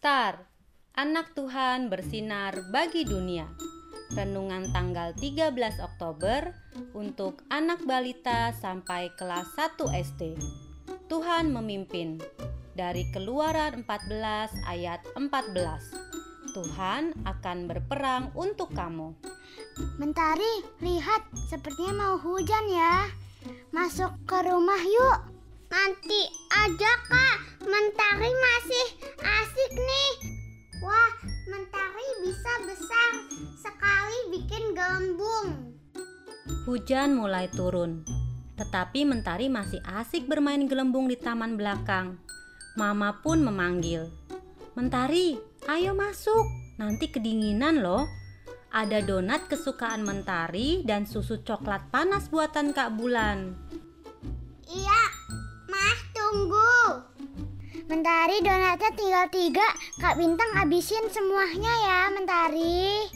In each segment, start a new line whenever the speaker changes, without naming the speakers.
Star, anak Tuhan bersinar bagi dunia. Renungan tanggal 13 Oktober untuk anak balita sampai kelas 1 SD. Tuhan memimpin. Dari Keluaran 14 ayat 14. Tuhan akan berperang untuk kamu.
Mentari, lihat sepertinya mau hujan ya. Masuk ke rumah yuk. Nanti
Hujan mulai turun, tetapi Mentari masih asik bermain gelembung di taman belakang. Mama pun memanggil, "Mentari, ayo masuk, nanti kedinginan loh." Ada donat kesukaan Mentari dan susu coklat panas buatan Kak Bulan.
Iya, Mas tunggu. Mentari donatnya tinggal tiga, Kak Bintang habisin semuanya ya, Mentari.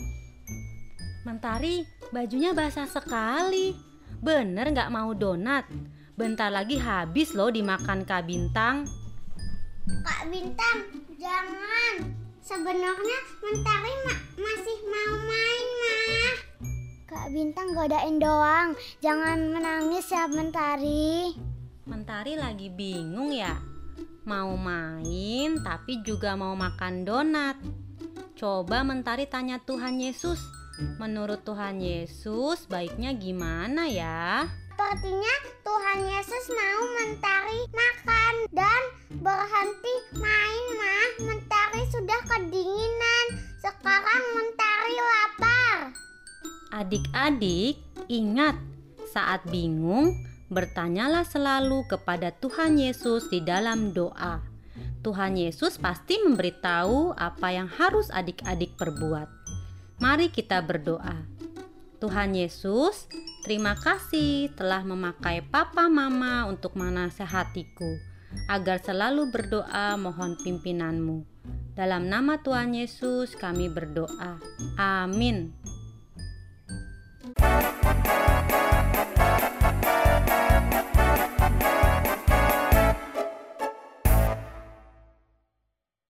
Mentari, bajunya basah sekali. Bener nggak mau donat? Bentar lagi habis loh dimakan Kak Bintang.
Kak Bintang, jangan. Sebenarnya Mentari ma masih mau main, mah. Kak Bintang godain doang. Jangan menangis ya, Mentari.
Mentari lagi bingung ya. Mau main tapi juga mau makan donat. Coba Mentari tanya Tuhan Yesus. Menurut Tuhan Yesus, baiknya gimana ya?
Sepertinya Tuhan Yesus mau Mentari makan dan berhenti main, mah. Mentari sudah kedinginan. Sekarang Mentari lapar.
Adik-adik, ingat, saat bingung, bertanyalah selalu kepada Tuhan Yesus di dalam doa. Tuhan Yesus pasti memberitahu apa yang harus adik-adik perbuat. Mari kita berdoa. Tuhan Yesus, terima kasih telah memakai papa mama untuk menasehatiku agar selalu berdoa mohon pimpinanmu. Dalam nama Tuhan Yesus kami berdoa. Amin.